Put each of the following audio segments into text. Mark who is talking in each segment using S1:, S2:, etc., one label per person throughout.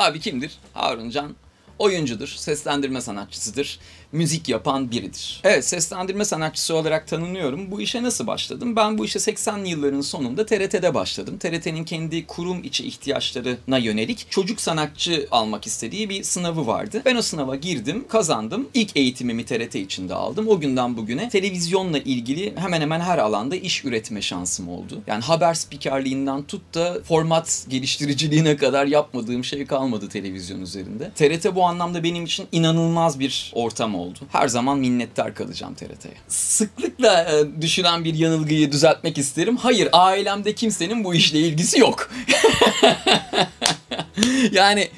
S1: Abi kimdir? Harun Can oyuncudur, seslendirme sanatçısıdır, müzik yapan biridir. Evet, seslendirme sanatçısı olarak tanınıyorum. Bu işe nasıl başladım? Ben bu işe 80'li yılların sonunda TRT'de başladım. TRT'nin kendi kurum içi ihtiyaçlarına yönelik çocuk sanatçı almak istediği bir sınavı vardı. Ben o sınava girdim, kazandım. İlk eğitimimi TRT içinde aldım. O günden bugüne televizyonla ilgili hemen hemen her alanda iş üretme şansım oldu. Yani haber spikerliğinden tut da format geliştiriciliğine kadar yapmadığım şey kalmadı televizyon üzerinde. TRT bu anlamda benim için inanılmaz bir ortam oldu. Her zaman minnettar kalacağım TRT'ye. Sıklıkla e, düşünen bir yanılgıyı düzeltmek isterim. Hayır, ailemde kimsenin bu işle ilgisi yok. yani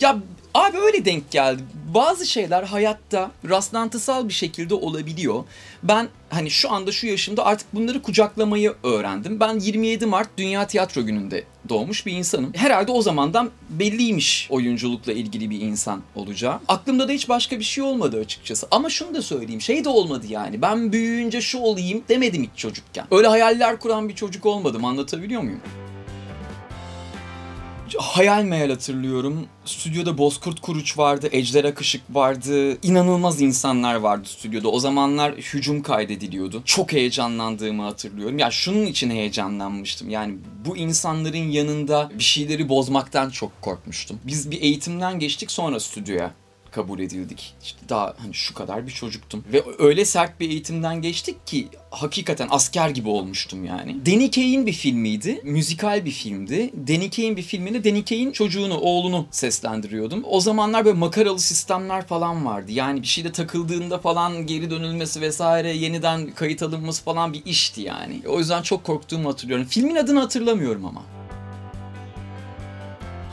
S1: ya Abi öyle denk geldi. Bazı şeyler hayatta rastlantısal bir şekilde olabiliyor. Ben hani şu anda şu yaşımda artık bunları kucaklamayı öğrendim. Ben 27 Mart Dünya Tiyatro Günü'nde doğmuş bir insanım. Herhalde o zamandan belliymiş oyunculukla ilgili bir insan olacağı. Aklımda da hiç başka bir şey olmadı açıkçası. Ama şunu da söyleyeyim. Şey de olmadı yani. Ben büyüyünce şu olayım demedim hiç çocukken. Öyle hayaller kuran bir çocuk olmadım. Anlatabiliyor muyum? Hayal meyal hatırlıyorum. Stüdyoda Bozkurt Kuruç vardı, Ejder Akışık vardı. İnanılmaz insanlar vardı stüdyoda. O zamanlar hücum kaydediliyordu. Çok heyecanlandığımı hatırlıyorum. Ya şunun için heyecanlanmıştım. Yani bu insanların yanında bir şeyleri bozmaktan çok korkmuştum. Biz bir eğitimden geçtik sonra stüdyoya kabul edildik. İşte daha hani şu kadar bir çocuktum. Ve öyle sert bir eğitimden geçtik ki hakikaten asker gibi olmuştum yani. Danny Kaye'in bir filmiydi. Müzikal bir filmdi. Danny Kaye'in bir filminde Danny Kaye'in çocuğunu, oğlunu seslendiriyordum. O zamanlar böyle makaralı sistemler falan vardı. Yani bir şeyde takıldığında falan geri dönülmesi vesaire yeniden kayıt alınması falan bir işti yani. O yüzden çok korktuğumu hatırlıyorum. Filmin adını hatırlamıyorum ama.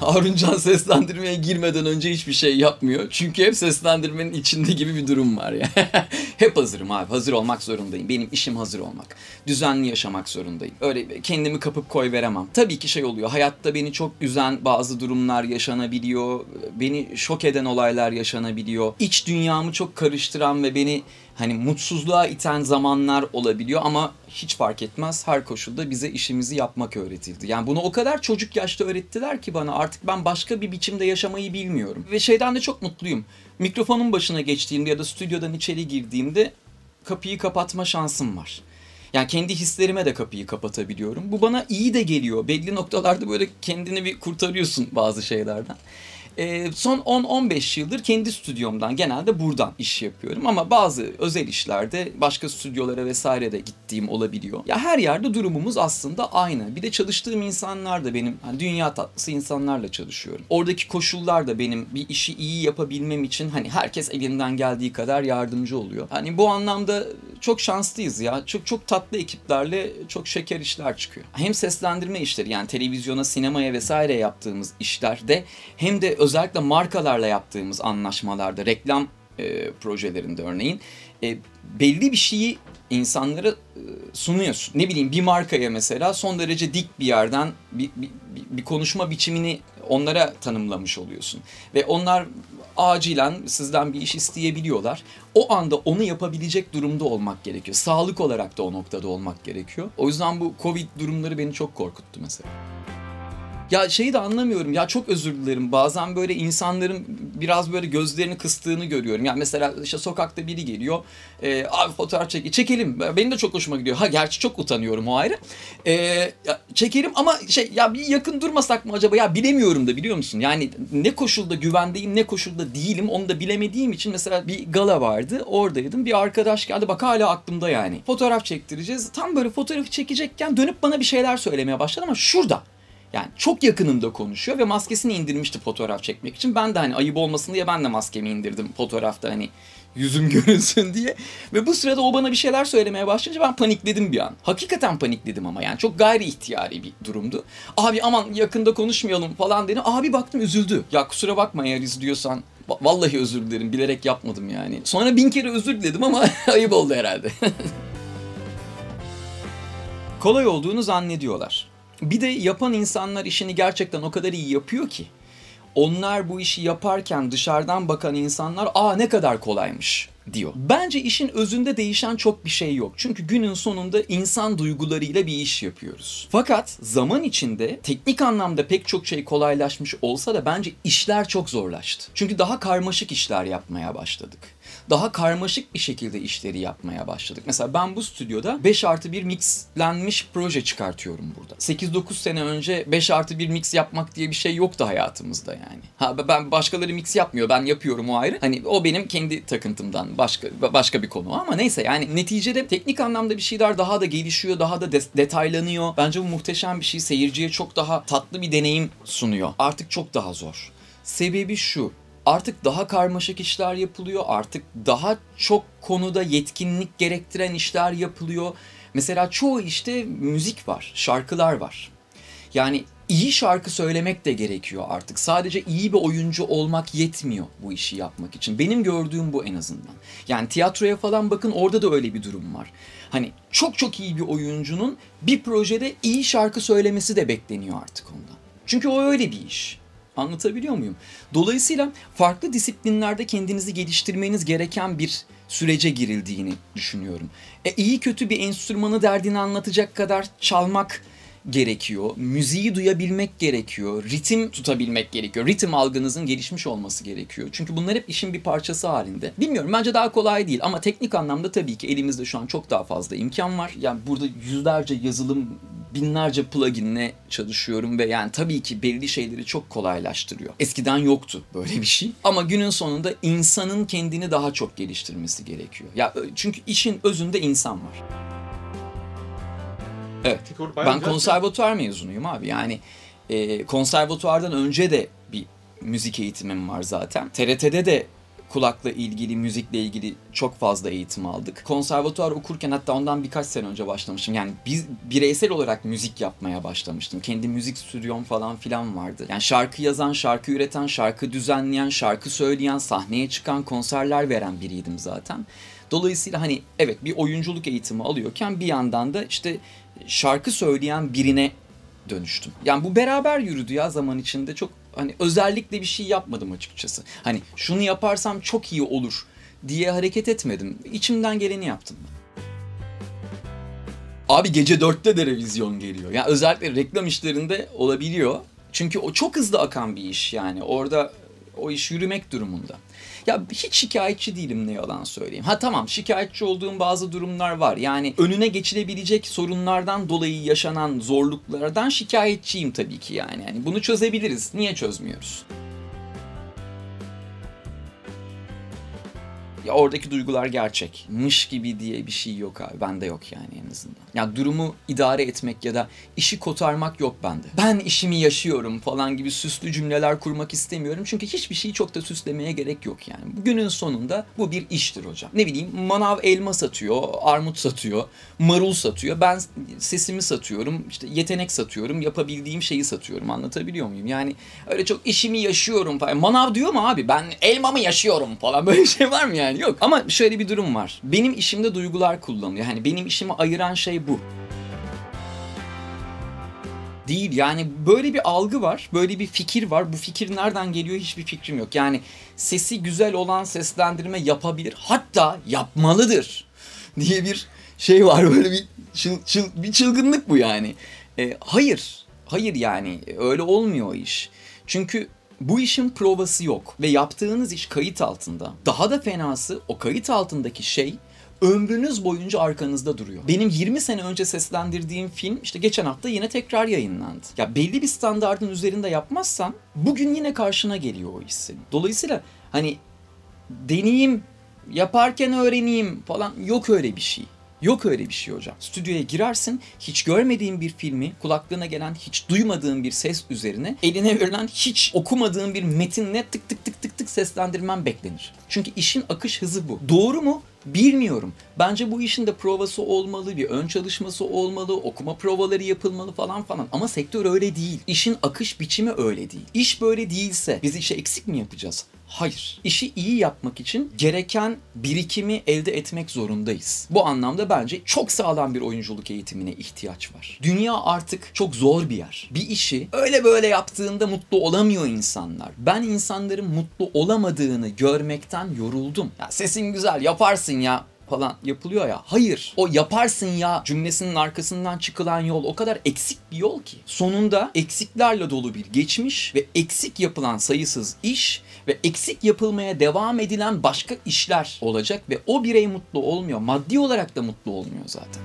S1: Haruncan seslendirmeye girmeden önce hiçbir şey yapmıyor. Çünkü hep seslendirmenin içinde gibi bir durum var ya. hep hazırım abi. Hazır olmak zorundayım. Benim işim hazır olmak. Düzenli yaşamak zorundayım. Öyle kendimi kapıp koy veremem. Tabii ki şey oluyor. Hayatta beni çok üzen bazı durumlar yaşanabiliyor. Beni şok eden olaylar yaşanabiliyor. İç dünyamı çok karıştıran ve beni hani mutsuzluğa iten zamanlar olabiliyor ama hiç fark etmez. Her koşulda bize işimizi yapmak öğretildi. Yani bunu o kadar çocuk yaşta öğrettiler ki bana artık ben başka bir biçimde yaşamayı bilmiyorum. Ve şeyden de çok mutluyum. Mikrofonun başına geçtiğimde ya da stüdyodan içeri girdiğimde kapıyı kapatma şansım var. Yani kendi hislerime de kapıyı kapatabiliyorum. Bu bana iyi de geliyor. Belli noktalarda böyle kendini bir kurtarıyorsun bazı şeylerden. E, son 10-15 yıldır kendi stüdyomdan genelde buradan iş yapıyorum ama bazı özel işlerde başka stüdyolara vesaire de gittiğim olabiliyor. Ya her yerde durumumuz aslında aynı. Bir de çalıştığım insanlar da benim hani dünya tatlısı insanlarla çalışıyorum. Oradaki koşullar da benim bir işi iyi yapabilmem için hani herkes elinden geldiği kadar yardımcı oluyor. Hani bu anlamda çok şanslıyız ya. Çok çok tatlı ekiplerle çok şeker işler çıkıyor. Hem seslendirme işleri yani televizyona, sinemaya vesaire yaptığımız işlerde hem de özellikle markalarla yaptığımız anlaşmalarda, reklam e, projelerinde örneğin e, belli bir şeyi insanlara e, sunuyorsun. Ne bileyim bir markaya mesela son derece dik bir yerden bir, bir, bir konuşma biçimini onlara tanımlamış oluyorsun. Ve onlar acilen sizden bir iş isteyebiliyorlar. O anda onu yapabilecek durumda olmak gerekiyor. Sağlık olarak da o noktada olmak gerekiyor. O yüzden bu Covid durumları beni çok korkuttu mesela. Ya şeyi de anlamıyorum. Ya çok özür dilerim. Bazen böyle insanların biraz böyle gözlerini kıstığını görüyorum. Ya mesela işte sokakta biri geliyor. E, abi fotoğraf çek çekelim. Benim de çok hoşuma gidiyor. Ha gerçi çok utanıyorum o ayrı. E, ya, çekelim ama şey ya bir yakın durmasak mı acaba? Ya bilemiyorum da biliyor musun? Yani ne koşulda güvendeyim ne koşulda değilim onu da bilemediğim için mesela bir gala vardı. Oradaydım. Bir arkadaş geldi. Bak hala aklımda yani. Fotoğraf çektireceğiz. Tam böyle fotoğrafı çekecekken dönüp bana bir şeyler söylemeye başladı ama şurada. Yani çok yakınımda konuşuyor ve maskesini indirmişti fotoğraf çekmek için. Ben de hani ayıp olmasın diye ben de maskemi indirdim fotoğrafta hani yüzüm görünsün diye. Ve bu sırada o bana bir şeyler söylemeye başlayınca ben panikledim bir an. Hakikaten panikledim ama yani çok gayri ihtiyari bir durumdu. Abi aman yakında konuşmayalım falan dedi. Abi baktım üzüldü. Ya kusura bakma eğer izliyorsan. Vallahi özür dilerim bilerek yapmadım yani. Sonra bin kere özür diledim ama ayıp oldu herhalde. Kolay olduğunu zannediyorlar. Bir de yapan insanlar işini gerçekten o kadar iyi yapıyor ki onlar bu işi yaparken dışarıdan bakan insanlar aa ne kadar kolaymış diyor. Bence işin özünde değişen çok bir şey yok. Çünkü günün sonunda insan duygularıyla bir iş yapıyoruz. Fakat zaman içinde teknik anlamda pek çok şey kolaylaşmış olsa da bence işler çok zorlaştı. Çünkü daha karmaşık işler yapmaya başladık daha karmaşık bir şekilde işleri yapmaya başladık. Mesela ben bu stüdyoda 5 artı 1 mixlenmiş proje çıkartıyorum burada. 8-9 sene önce 5 artı 1 mix yapmak diye bir şey yoktu hayatımızda yani. Ha ben başkaları mix yapmıyor ben yapıyorum o ayrı. Hani o benim kendi takıntımdan başka başka bir konu ama neyse yani neticede teknik anlamda bir şeyler daha da gelişiyor, daha da de- detaylanıyor. Bence bu muhteşem bir şey seyirciye çok daha tatlı bir deneyim sunuyor. Artık çok daha zor. Sebebi şu artık daha karmaşık işler yapılıyor. Artık daha çok konuda yetkinlik gerektiren işler yapılıyor. Mesela çoğu işte müzik var, şarkılar var. Yani iyi şarkı söylemek de gerekiyor artık. Sadece iyi bir oyuncu olmak yetmiyor bu işi yapmak için. Benim gördüğüm bu en azından. Yani tiyatroya falan bakın orada da öyle bir durum var. Hani çok çok iyi bir oyuncunun bir projede iyi şarkı söylemesi de bekleniyor artık ondan. Çünkü o öyle bir iş. Anlatabiliyor muyum? Dolayısıyla farklı disiplinlerde kendinizi geliştirmeniz gereken bir sürece girildiğini düşünüyorum. E, iyi kötü bir enstrümanı derdini anlatacak kadar çalmak gerekiyor. Müziği duyabilmek gerekiyor. Ritim tutabilmek gerekiyor. Ritim algınızın gelişmiş olması gerekiyor. Çünkü bunlar hep işin bir parçası halinde. Bilmiyorum bence daha kolay değil ama teknik anlamda tabii ki elimizde şu an çok daha fazla imkan var. Yani burada yüzlerce yazılım binlerce pluginle çalışıyorum ve yani tabii ki belli şeyleri çok kolaylaştırıyor. Eskiden yoktu böyle bir şey. Ama günün sonunda insanın kendini daha çok geliştirmesi gerekiyor. Ya çünkü işin özünde insan var. Evet. Ben konservatuvar mezunuyum abi. Yani e, konservatuvardan önce de bir müzik eğitimim var zaten. TRT'de de kulakla ilgili, müzikle ilgili çok fazla eğitim aldık. Konservatuvar okurken hatta ondan birkaç sene önce başlamıştım. Yani biz bireysel olarak müzik yapmaya başlamıştım. Kendi müzik stüdyom falan filan vardı. Yani şarkı yazan, şarkı üreten, şarkı düzenleyen, şarkı söyleyen, sahneye çıkan, konserler veren biriydim zaten. Dolayısıyla hani evet bir oyunculuk eğitimi alıyorken bir yandan da işte şarkı söyleyen birine dönüştüm. Yani bu beraber yürüdü ya zaman içinde çok hani özellikle bir şey yapmadım açıkçası. Hani şunu yaparsam çok iyi olur diye hareket etmedim. İçimden geleni yaptım. Abi gece dörtte de revizyon geliyor. Yani özellikle reklam işlerinde olabiliyor. Çünkü o çok hızlı akan bir iş yani. Orada o iş yürümek durumunda. Ya hiç şikayetçi değilim ne yalan söyleyeyim. Ha tamam şikayetçi olduğum bazı durumlar var. Yani önüne geçilebilecek sorunlardan dolayı yaşanan zorluklardan şikayetçiyim tabii ki yani. yani bunu çözebiliriz. Niye çözmüyoruz? Ya oradaki duygular gerçek. Mış gibi diye bir şey yok abi. Bende yok yani en azından. Ya durumu idare etmek ya da işi kotarmak yok bende. Ben işimi yaşıyorum falan gibi süslü cümleler kurmak istemiyorum. Çünkü hiçbir şeyi çok da süslemeye gerek yok yani. Bugünün sonunda bu bir iştir hocam. Ne bileyim manav elma satıyor, armut satıyor, marul satıyor. Ben sesimi satıyorum, işte yetenek satıyorum, yapabildiğim şeyi satıyorum. Anlatabiliyor muyum? Yani öyle çok işimi yaşıyorum falan. Manav diyor mu abi? Ben elmamı yaşıyorum falan. Böyle şey var mı yani? Yok. Ama şöyle bir durum var. Benim işimde duygular kullanılıyor. Yani benim işimi ayıran şey bu değil. Yani böyle bir algı var, böyle bir fikir var. Bu fikir nereden geliyor hiçbir fikrim yok. Yani sesi güzel olan seslendirme yapabilir, hatta yapmalıdır diye bir şey var. Böyle bir çıl, çıl, bir çılgınlık bu yani. E, hayır, hayır yani öyle olmuyor iş. Çünkü bu işin provası yok ve yaptığınız iş kayıt altında. Daha da fenası o kayıt altındaki şey ömrünüz boyunca arkanızda duruyor. Benim 20 sene önce seslendirdiğim film işte geçen hafta yine tekrar yayınlandı. Ya belli bir standardın üzerinde yapmazsan bugün yine karşına geliyor o iş. Dolayısıyla hani deneyim, yaparken öğreneyim falan yok öyle bir şey. Yok öyle bir şey hocam. Stüdyoya girersin, hiç görmediğin bir filmi, kulaklığına gelen hiç duymadığın bir ses üzerine, eline verilen hiç okumadığın bir metinle tık tık tık tık tık seslendirmen beklenir. Çünkü işin akış hızı bu. Doğru mu? Bilmiyorum. Bence bu işin de provası olmalı, bir ön çalışması olmalı, okuma provaları yapılmalı falan falan. Ama sektör öyle değil. İşin akış biçimi öyle değil. İş böyle değilse biz işe eksik mi yapacağız? Hayır. İşi iyi yapmak için gereken birikimi elde etmek zorundayız. Bu anlamda bence çok sağlam bir oyunculuk eğitimine ihtiyaç var. Dünya artık çok zor bir yer. Bir işi öyle böyle yaptığında mutlu olamıyor insanlar. Ben insanların mutlu olamadığını görmekten yoruldum. Ya sesin güzel yaparsın ya falan yapılıyor ya. Hayır. O yaparsın ya cümlesinin arkasından çıkılan yol o kadar eksik bir yol ki. Sonunda eksiklerle dolu bir geçmiş ve eksik yapılan sayısız iş ve eksik yapılmaya devam edilen başka işler olacak ve o birey mutlu olmuyor. Maddi olarak da mutlu olmuyor zaten.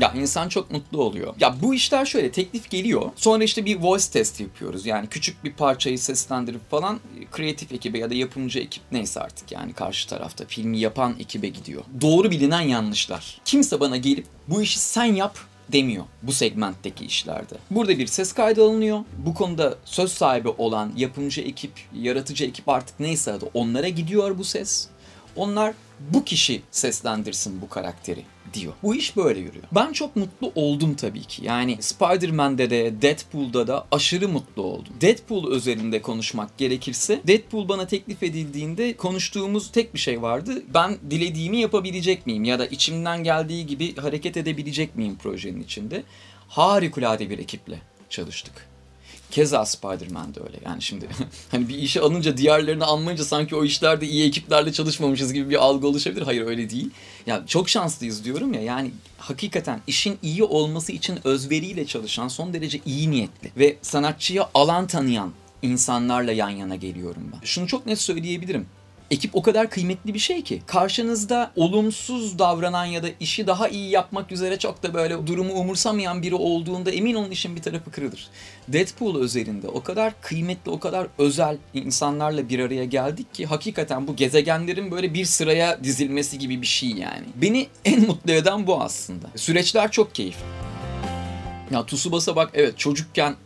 S1: Ya insan çok mutlu oluyor. Ya bu işler şöyle teklif geliyor. Sonra işte bir voice test yapıyoruz. Yani küçük bir parçayı seslendirip falan kreatif ekibe ya da yapımcı ekip neyse artık yani karşı tarafta filmi yapan ekibe gidiyor. Doğru bilinen yanlışlar. Kimse bana gelip bu işi sen yap demiyor bu segmentteki işlerde. Burada bir ses kaydı alınıyor. Bu konuda söz sahibi olan yapımcı ekip, yaratıcı ekip artık neyse adı onlara gidiyor bu ses. Onlar bu kişi seslendirsin bu karakteri diyor. Bu iş böyle yürüyor. Ben çok mutlu oldum tabii ki. Yani Spider-Man'de de Deadpool'da da aşırı mutlu oldum. Deadpool özelinde konuşmak gerekirse Deadpool bana teklif edildiğinde konuştuğumuz tek bir şey vardı. Ben dilediğimi yapabilecek miyim ya da içimden geldiği gibi hareket edebilecek miyim projenin içinde? Harikulade bir ekiple çalıştık. Keza Spider-Man de öyle. Yani şimdi hani bir işe alınca diğerlerini almayınca sanki o işlerde iyi ekiplerle çalışmamışız gibi bir algı oluşabilir. Hayır öyle değil. Ya çok şanslıyız diyorum ya. Yani hakikaten işin iyi olması için özveriyle çalışan son derece iyi niyetli ve sanatçıya alan tanıyan insanlarla yan yana geliyorum ben. Şunu çok net söyleyebilirim ekip o kadar kıymetli bir şey ki. Karşınızda olumsuz davranan ya da işi daha iyi yapmak üzere çok da böyle durumu umursamayan biri olduğunda emin olun işin bir tarafı kırılır. Deadpool özelinde o kadar kıymetli, o kadar özel insanlarla bir araya geldik ki hakikaten bu gezegenlerin böyle bir sıraya dizilmesi gibi bir şey yani. Beni en mutlu eden bu aslında. Süreçler çok keyifli. Ya Tsubasa bak evet çocukken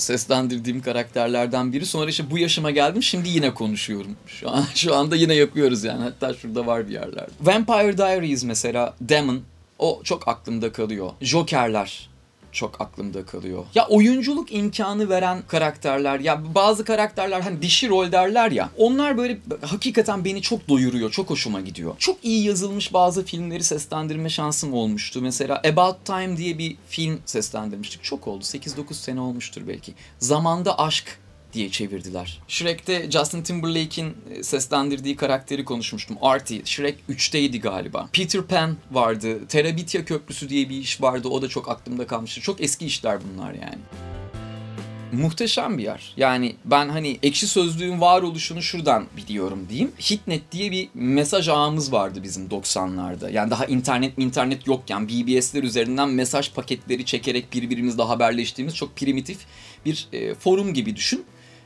S1: seslendirdiğim karakterlerden biri. Sonra işte bu yaşıma geldim şimdi yine konuşuyorum. Şu an şu anda yine yapıyoruz yani. Hatta şurada var bir yerlerde. Vampire Diaries mesela Demon o çok aklımda kalıyor. Joker'ler çok aklımda kalıyor. Ya oyunculuk imkanı veren karakterler ya bazı karakterler hani dişi rol derler ya onlar böyle hakikaten beni çok doyuruyor. Çok hoşuma gidiyor. Çok iyi yazılmış bazı filmleri seslendirme şansım olmuştu. Mesela About Time diye bir film seslendirmiştik. Çok oldu. 8-9 sene olmuştur belki. Zamanda Aşk diye çevirdiler. Shrek'te Justin Timberlake'in e, seslendirdiği karakteri konuşmuştum. Artie. Shrek 3'teydi galiba. Peter Pan vardı. Terabitya Köprüsü diye bir iş vardı. O da çok aklımda kalmıştı. Çok eski işler bunlar yani muhteşem bir yer. Yani ben hani ekşi sözlüğün varoluşunu şuradan biliyorum diyeyim. Hitnet diye bir mesaj ağımız vardı bizim 90'larda. Yani daha internet internet yokken BBS'ler üzerinden mesaj paketleri çekerek birbirimizle haberleştiğimiz çok primitif bir e, forum gibi düşün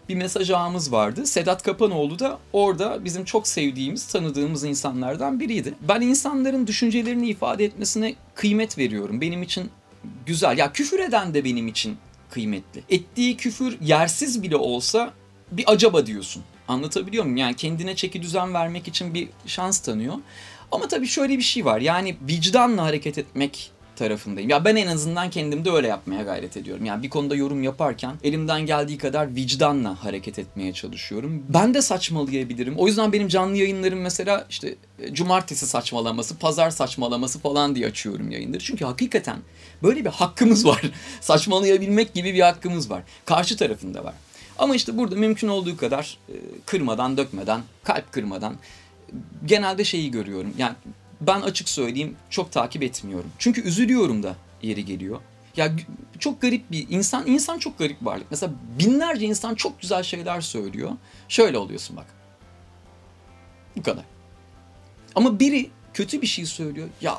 S1: bir mesaj ağımız vardı. Sedat Kapanoğlu da orada bizim çok sevdiğimiz, tanıdığımız insanlardan biriydi. Ben insanların düşüncelerini ifade etmesine kıymet veriyorum. Benim için güzel. Ya küfür eden de benim için kıymetli. Ettiği küfür yersiz bile olsa bir acaba diyorsun. Anlatabiliyor muyum? Yani kendine çeki düzen vermek için bir şans tanıyor. Ama tabii şöyle bir şey var. Yani vicdanla hareket etmek tarafındayım. Ya ben en azından kendimde öyle yapmaya gayret ediyorum. Yani bir konuda yorum yaparken elimden geldiği kadar vicdanla hareket etmeye çalışıyorum. Ben de saçmalayabilirim. O yüzden benim canlı yayınlarım mesela işte e, cumartesi saçmalaması, pazar saçmalaması falan diye açıyorum yayınları. Çünkü hakikaten böyle bir hakkımız var. Saçmalayabilmek gibi bir hakkımız var. Karşı tarafında var. Ama işte burada mümkün olduğu kadar e, kırmadan, dökmeden, kalp kırmadan genelde şeyi görüyorum. Yani ben açık söyleyeyim çok takip etmiyorum. Çünkü üzülüyorum da yeri geliyor. Ya çok garip bir insan, insan çok garip varlık. Mesela binlerce insan çok güzel şeyler söylüyor. Şöyle oluyorsun bak. Bu kadar. Ama biri kötü bir şey söylüyor. Ya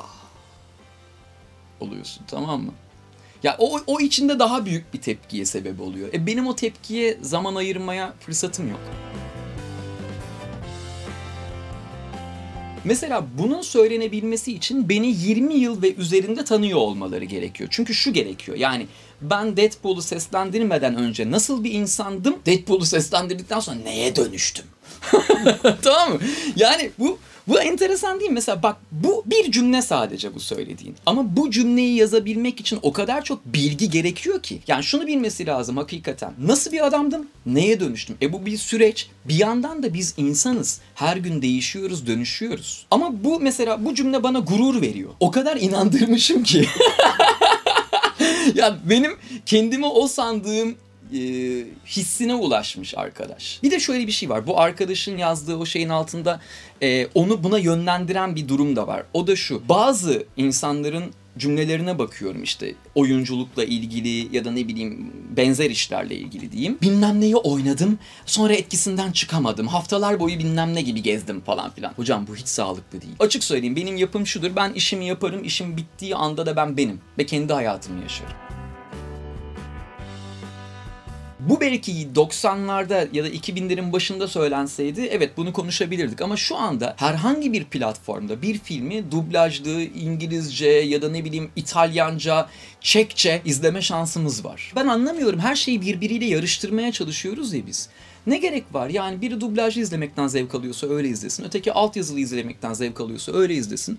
S1: oluyorsun tamam mı? Ya o, o içinde daha büyük bir tepkiye sebep oluyor. E benim o tepkiye zaman ayırmaya fırsatım yok. Mesela bunun söylenebilmesi için beni 20 yıl ve üzerinde tanıyor olmaları gerekiyor. Çünkü şu gerekiyor. Yani ben Deadpool'u seslendirmeden önce nasıl bir insandım? Deadpool'u seslendirdikten sonra neye dönüştüm? tamam mı? Yani bu bu enteresan değil mi? Mesela bak bu bir cümle sadece bu söylediğin. Ama bu cümleyi yazabilmek için o kadar çok bilgi gerekiyor ki. Yani şunu bilmesi lazım hakikaten. Nasıl bir adamdım? Neye dönüştüm? E bu bir süreç. Bir yandan da biz insanız. Her gün değişiyoruz, dönüşüyoruz. Ama bu mesela bu cümle bana gurur veriyor. O kadar inandırmışım ki. ya benim kendimi o sandığım e, hissine ulaşmış arkadaş. Bir de şöyle bir şey var. Bu arkadaşın yazdığı o şeyin altında e, onu buna yönlendiren bir durum da var. O da şu. Bazı insanların cümlelerine bakıyorum işte oyunculukla ilgili ya da ne bileyim benzer işlerle ilgili diyeyim. Bilmem neyi oynadım sonra etkisinden çıkamadım. Haftalar boyu bilmem ne gibi gezdim falan filan. Hocam bu hiç sağlıklı değil. Açık söyleyeyim benim yapım şudur. Ben işimi yaparım. işim bittiği anda da ben benim ve kendi hayatımı yaşarım. Bu belki 90'larda ya da 2000'lerin başında söylenseydi evet bunu konuşabilirdik ama şu anda herhangi bir platformda bir filmi dublajlı, İngilizce ya da ne bileyim İtalyanca, Çekçe izleme şansımız var. Ben anlamıyorum her şeyi birbiriyle yarıştırmaya çalışıyoruz ya biz. Ne gerek var? Yani biri dublajlı izlemekten zevk alıyorsa öyle izlesin. Öteki altyazılı izlemekten zevk alıyorsa öyle izlesin.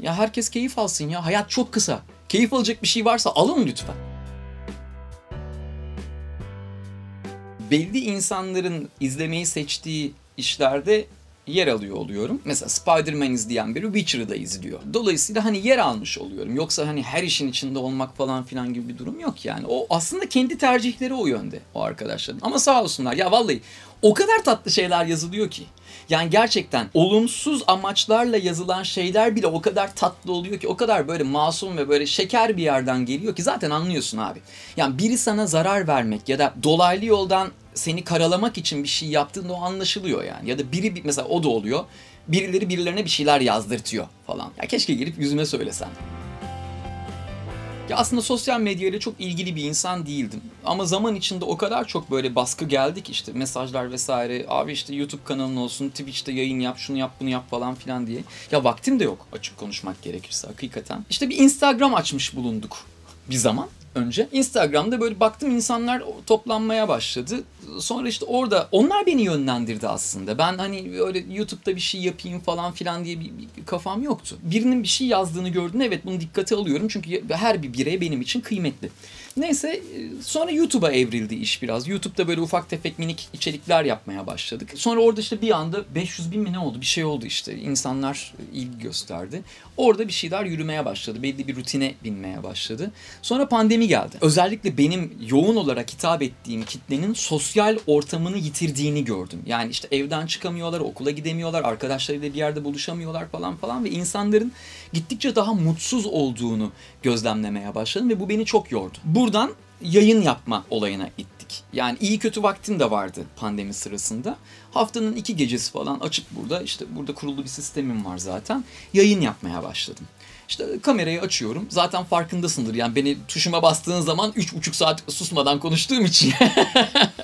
S1: Ya herkes keyif alsın ya. Hayat çok kısa. Keyif alacak bir şey varsa alın lütfen. Belli insanların izlemeyi seçtiği işlerde yer alıyor oluyorum. Mesela Spider-Man izleyen biri Witcher'ı da izliyor. Dolayısıyla hani yer almış oluyorum. Yoksa hani her işin içinde olmak falan filan gibi bir durum yok yani. O aslında kendi tercihleri o yönde o arkadaşların. Ama sağ olsunlar ya vallahi o kadar tatlı şeyler yazılıyor ki. Yani gerçekten olumsuz amaçlarla yazılan şeyler bile o kadar tatlı oluyor ki o kadar böyle masum ve böyle şeker bir yerden geliyor ki zaten anlıyorsun abi. Yani biri sana zarar vermek ya da dolaylı yoldan seni karalamak için bir şey yaptığında o anlaşılıyor yani. Ya da biri mesela o da oluyor. Birileri birilerine bir şeyler yazdırtıyor falan. Ya keşke gelip yüzüme söylesen. Ya aslında sosyal medyayla çok ilgili bir insan değildim. Ama zaman içinde o kadar çok böyle baskı geldi ki işte mesajlar vesaire. Abi işte YouTube kanalın olsun, Twitch'te yayın yap, şunu yap, bunu yap falan filan diye. Ya vaktim de yok açık konuşmak gerekirse hakikaten. İşte bir Instagram açmış bulunduk bir zaman önce. Instagram'da böyle baktım insanlar toplanmaya başladı. Sonra işte orada onlar beni yönlendirdi aslında. Ben hani öyle YouTube'da bir şey yapayım falan filan diye bir, bir kafam yoktu. Birinin bir şey yazdığını gördün evet bunu dikkate alıyorum çünkü her bir birey benim için kıymetli. Neyse e, sonra YouTube'a evrildi iş biraz. YouTube'da böyle ufak tefek minik içerikler yapmaya başladık. Sonra orada işte bir anda 500 bin mi ne oldu bir şey oldu işte. İnsanlar ilgi gösterdi. Orada bir şeyler yürümeye başladı. Belli bir rutine binmeye başladı. Sonra pandemi geldi. Özellikle benim yoğun olarak hitap ettiğim kitlenin sosyal ortamını yitirdiğini gördüm. Yani işte evden çıkamıyorlar, okula gidemiyorlar, arkadaşlarıyla bir yerde buluşamıyorlar falan falan ve insanların gittikçe daha mutsuz olduğunu gözlemlemeye başladım ve bu beni çok yordu. Buradan yayın yapma olayına ittik. Yani iyi kötü vaktim de vardı pandemi sırasında. Haftanın iki gecesi falan açık burada. İşte burada kurulu bir sistemim var zaten. Yayın yapmaya başladım. İşte kamerayı açıyorum. Zaten farkındasındır. Yani beni tuşuma bastığın zaman 3,5 saat susmadan konuştuğum için.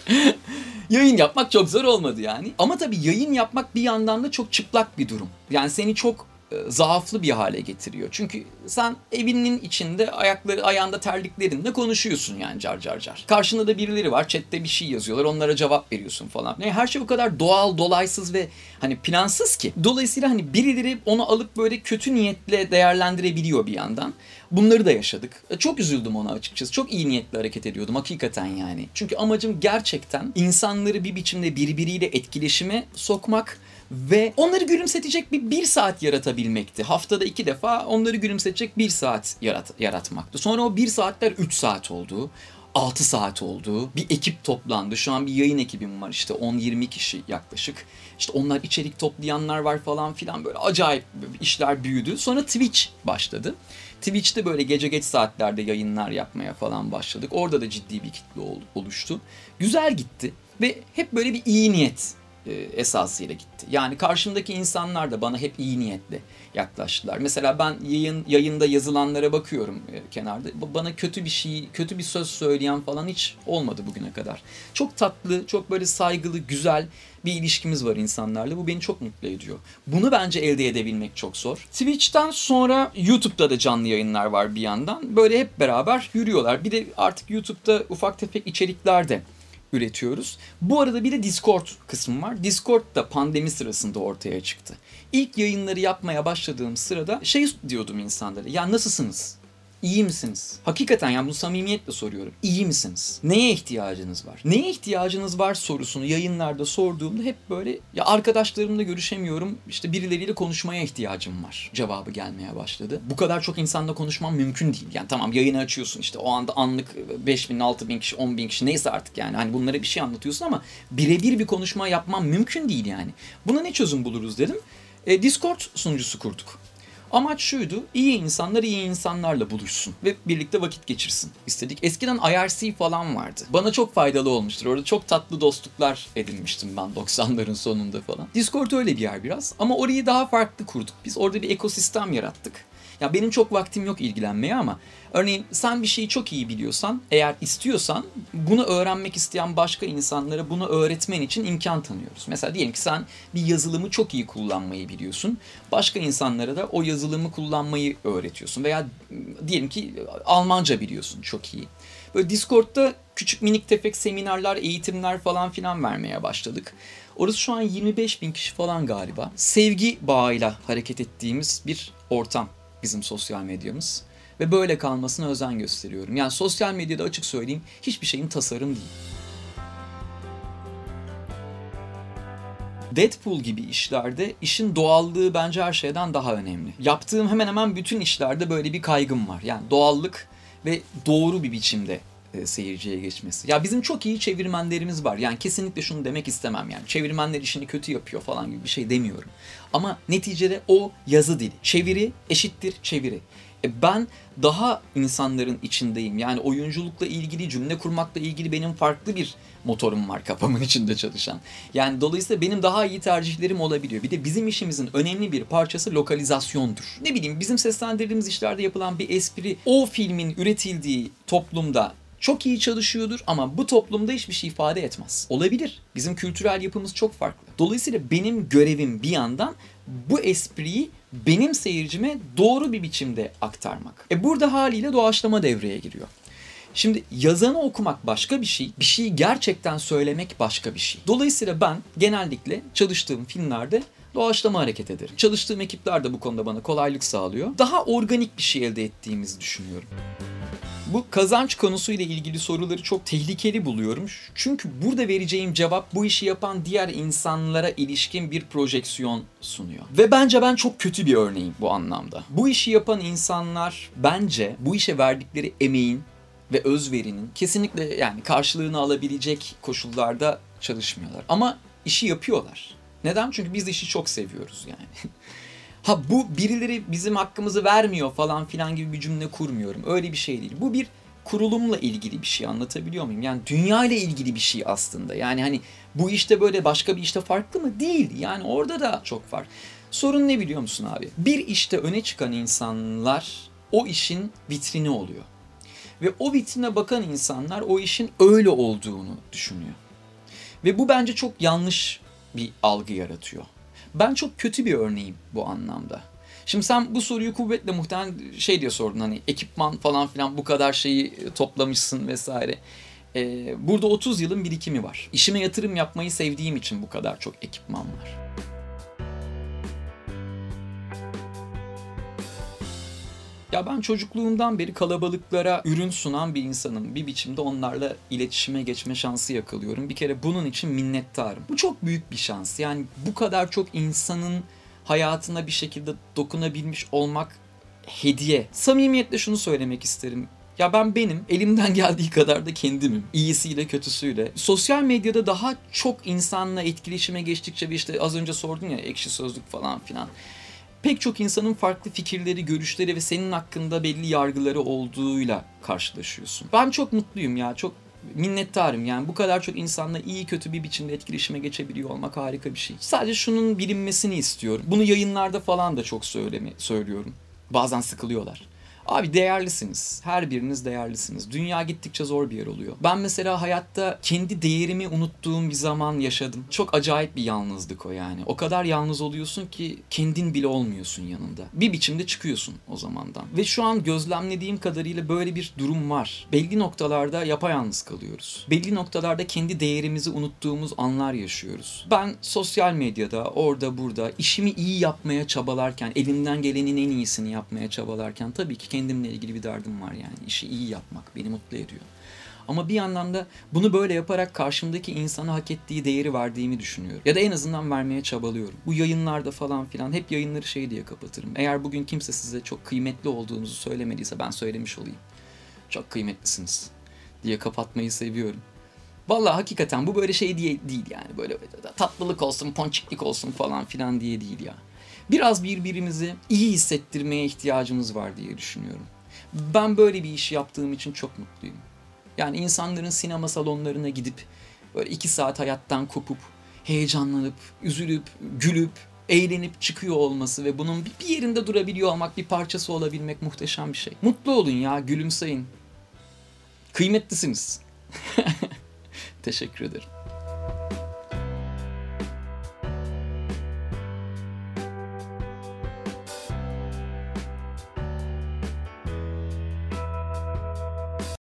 S1: yayın yapmak çok zor olmadı yani. Ama tabii yayın yapmak bir yandan da çok çıplak bir durum. Yani seni çok zaaflı bir hale getiriyor. Çünkü sen evinin içinde ayakları ayağında terliklerinle konuşuyorsun yani car car car. Karşında da birileri var chatte bir şey yazıyorlar onlara cevap veriyorsun falan. Yani her şey o kadar doğal, dolaysız ve hani plansız ki. Dolayısıyla hani birileri onu alıp böyle kötü niyetle değerlendirebiliyor bir yandan. Bunları da yaşadık. E, çok üzüldüm ona açıkçası. Çok iyi niyetli hareket ediyordum hakikaten yani. Çünkü amacım gerçekten insanları bir biçimde birbiriyle etkileşime sokmak ve onları gülümsetecek bir bir saat yaratabilmekti. Haftada iki defa onları gülümsetecek bir saat yarat yaratmaktı. Sonra o bir saatler üç saat oldu. 6 saat oldu. Bir ekip toplandı. Şu an bir yayın ekibim var işte 10-20 kişi yaklaşık. İşte onlar içerik toplayanlar var falan filan böyle acayip işler büyüdü. Sonra Twitch başladı. Twitch'te böyle gece geç saatlerde yayınlar yapmaya falan başladık. Orada da ciddi bir kitle oluştu. Güzel gitti ve hep böyle bir iyi niyet e, esasıyla gitti. Yani karşımdaki insanlar da bana hep iyi niyetli yaklaştılar. Mesela ben yayın yayında yazılanlara bakıyorum e, kenarda. Bana kötü bir şey, kötü bir söz söyleyen falan hiç olmadı bugüne kadar. Çok tatlı, çok böyle saygılı, güzel bir ilişkimiz var insanlarla. Bu beni çok mutlu ediyor. Bunu bence elde edebilmek çok zor. Twitch'ten sonra YouTube'da da canlı yayınlar var bir yandan. Böyle hep beraber yürüyorlar. Bir de artık YouTube'da ufak tefek içerikler de üretiyoruz. Bu arada bir de Discord kısmı var. Discord da pandemi sırasında ortaya çıktı. İlk yayınları yapmaya başladığım sırada şey diyordum insanlara. Ya nasılsınız? İyi misiniz? Hakikaten yani bunu samimiyetle soruyorum. İyi misiniz? Neye ihtiyacınız var? Neye ihtiyacınız var sorusunu yayınlarda sorduğumda hep böyle ya arkadaşlarımla görüşemiyorum. işte birileriyle konuşmaya ihtiyacım var. Cevabı gelmeye başladı. Bu kadar çok insanla konuşmam mümkün değil. Yani tamam yayını açıyorsun işte o anda anlık 5 bin, 6 bin kişi, 10 bin kişi neyse artık yani. Hani bunlara bir şey anlatıyorsun ama birebir bir konuşma yapmam mümkün değil yani. Buna ne çözüm buluruz dedim. E, Discord sunucusu kurduk. Amaç şuydu, iyi insanlar iyi insanlarla buluşsun ve birlikte vakit geçirsin istedik. Eskiden IRC falan vardı. Bana çok faydalı olmuştur. Orada çok tatlı dostluklar edinmiştim ben 90'ların sonunda falan. Discord öyle bir yer biraz ama orayı daha farklı kurduk. Biz orada bir ekosistem yarattık. Ya benim çok vaktim yok ilgilenmeye ama örneğin sen bir şeyi çok iyi biliyorsan, eğer istiyorsan bunu öğrenmek isteyen başka insanlara bunu öğretmen için imkan tanıyoruz. Mesela diyelim ki sen bir yazılımı çok iyi kullanmayı biliyorsun. Başka insanlara da o yazılımı kullanmayı öğretiyorsun veya diyelim ki Almanca biliyorsun çok iyi. Böyle Discord'da küçük minik tefek seminerler, eğitimler falan filan vermeye başladık. Orası şu an 25 bin kişi falan galiba. Sevgi bağıyla hareket ettiğimiz bir ortam bizim sosyal medyamız. Ve böyle kalmasına özen gösteriyorum. Yani sosyal medyada açık söyleyeyim hiçbir şeyin tasarım değil. Deadpool gibi işlerde işin doğallığı bence her şeyden daha önemli. Yaptığım hemen hemen bütün işlerde böyle bir kaygım var. Yani doğallık ve doğru bir biçimde e, seyirciye geçmesi. Ya bizim çok iyi çevirmenlerimiz var. Yani kesinlikle şunu demek istemem yani. Çevirmenler işini kötü yapıyor falan gibi bir şey demiyorum. Ama neticede o yazı dili. Çeviri eşittir çeviri. E ben daha insanların içindeyim. Yani oyunculukla ilgili, cümle kurmakla ilgili benim farklı bir motorum var kafamın içinde çalışan. Yani dolayısıyla benim daha iyi tercihlerim olabiliyor. Bir de bizim işimizin önemli bir parçası lokalizasyondur. Ne bileyim bizim seslendirdiğimiz işlerde yapılan bir espri o filmin üretildiği toplumda çok iyi çalışıyordur ama bu toplumda hiçbir şey ifade etmez. Olabilir. Bizim kültürel yapımız çok farklı. Dolayısıyla benim görevim bir yandan bu espriyi benim seyircime doğru bir biçimde aktarmak. E burada haliyle doğaçlama devreye giriyor. Şimdi yazanı okumak başka bir şey, bir şeyi gerçekten söylemek başka bir şey. Dolayısıyla ben genellikle çalıştığım filmlerde doğaçlama hareket ederim. Çalıştığım ekipler de bu konuda bana kolaylık sağlıyor. Daha organik bir şey elde ettiğimizi düşünüyorum. Bu kazanç konusuyla ilgili soruları çok tehlikeli buluyorum. Çünkü burada vereceğim cevap bu işi yapan diğer insanlara ilişkin bir projeksiyon sunuyor. Ve bence ben çok kötü bir örneğim bu anlamda. Bu işi yapan insanlar bence bu işe verdikleri emeğin ve özverinin kesinlikle yani karşılığını alabilecek koşullarda çalışmıyorlar. Ama işi yapıyorlar. Neden? Çünkü biz işi çok seviyoruz yani. Ha bu birileri bizim hakkımızı vermiyor falan filan gibi bir cümle kurmuyorum. Öyle bir şey değil. Bu bir kurulumla ilgili bir şey anlatabiliyor muyum? Yani dünya ile ilgili bir şey aslında. Yani hani bu işte böyle başka bir işte farklı mı? Değil. Yani orada da çok var. Sorun ne biliyor musun abi? Bir işte öne çıkan insanlar o işin vitrini oluyor. Ve o vitrine bakan insanlar o işin öyle olduğunu düşünüyor. Ve bu bence çok yanlış bir algı yaratıyor. Ben çok kötü bir örneğim bu anlamda. Şimdi sen bu soruyu kuvvetle muhtemelen şey diye sordun hani ekipman falan filan bu kadar şeyi toplamışsın vesaire. Ee, burada 30 yılın birikimi var. İşime yatırım yapmayı sevdiğim için bu kadar çok ekipman var. Ya ben çocukluğumdan beri kalabalıklara ürün sunan bir insanım. Bir biçimde onlarla iletişime geçme şansı yakalıyorum. Bir kere bunun için minnettarım. Bu çok büyük bir şans. Yani bu kadar çok insanın hayatına bir şekilde dokunabilmiş olmak hediye. Samimiyetle şunu söylemek isterim. Ya ben benim elimden geldiği kadar da kendimim. İyisiyle kötüsüyle. Sosyal medyada daha çok insanla etkileşime geçtikçe ve işte az önce sordun ya ekşi sözlük falan filan pek çok insanın farklı fikirleri, görüşleri ve senin hakkında belli yargıları olduğuyla karşılaşıyorsun. Ben çok mutluyum ya, çok minnettarım yani bu kadar çok insanla iyi kötü bir biçimde etkileşime geçebiliyor olmak harika bir şey. Sadece şunun bilinmesini istiyorum. Bunu yayınlarda falan da çok söylemi söylüyorum. Bazen sıkılıyorlar. Abi değerlisiniz. Her biriniz değerlisiniz. Dünya gittikçe zor bir yer oluyor. Ben mesela hayatta kendi değerimi unuttuğum bir zaman yaşadım. Çok acayip bir yalnızlık o yani. O kadar yalnız oluyorsun ki kendin bile olmuyorsun yanında. Bir biçimde çıkıyorsun o zamandan. Ve şu an gözlemlediğim kadarıyla böyle bir durum var. Belli noktalarda yapayalnız kalıyoruz. Belli noktalarda kendi değerimizi unuttuğumuz anlar yaşıyoruz. Ben sosyal medyada, orada burada işimi iyi yapmaya çabalarken, elimden gelenin en iyisini yapmaya çabalarken tabii ki kendimle ilgili bir derdim var yani. İşi iyi yapmak beni mutlu ediyor. Ama bir yandan da bunu böyle yaparak karşımdaki insana hak ettiği değeri verdiğimi düşünüyorum. Ya da en azından vermeye çabalıyorum. Bu yayınlarda falan filan hep yayınları şey diye kapatırım. Eğer bugün kimse size çok kıymetli olduğunuzu söylemediyse ben söylemiş olayım. Çok kıymetlisiniz diye kapatmayı seviyorum. Vallahi hakikaten bu böyle şey diye değil yani böyle tatlılık olsun, ponçiklik olsun falan filan diye değil ya. Biraz birbirimizi iyi hissettirmeye ihtiyacımız var diye düşünüyorum. Ben böyle bir iş yaptığım için çok mutluyum. Yani insanların sinema salonlarına gidip böyle iki saat hayattan kopup heyecanlanıp, üzülüp, gülüp, eğlenip çıkıyor olması ve bunun bir yerinde durabiliyor olmak, bir parçası olabilmek muhteşem bir şey. Mutlu olun ya, gülümseyin. Kıymetlisiniz. Teşekkür ederim.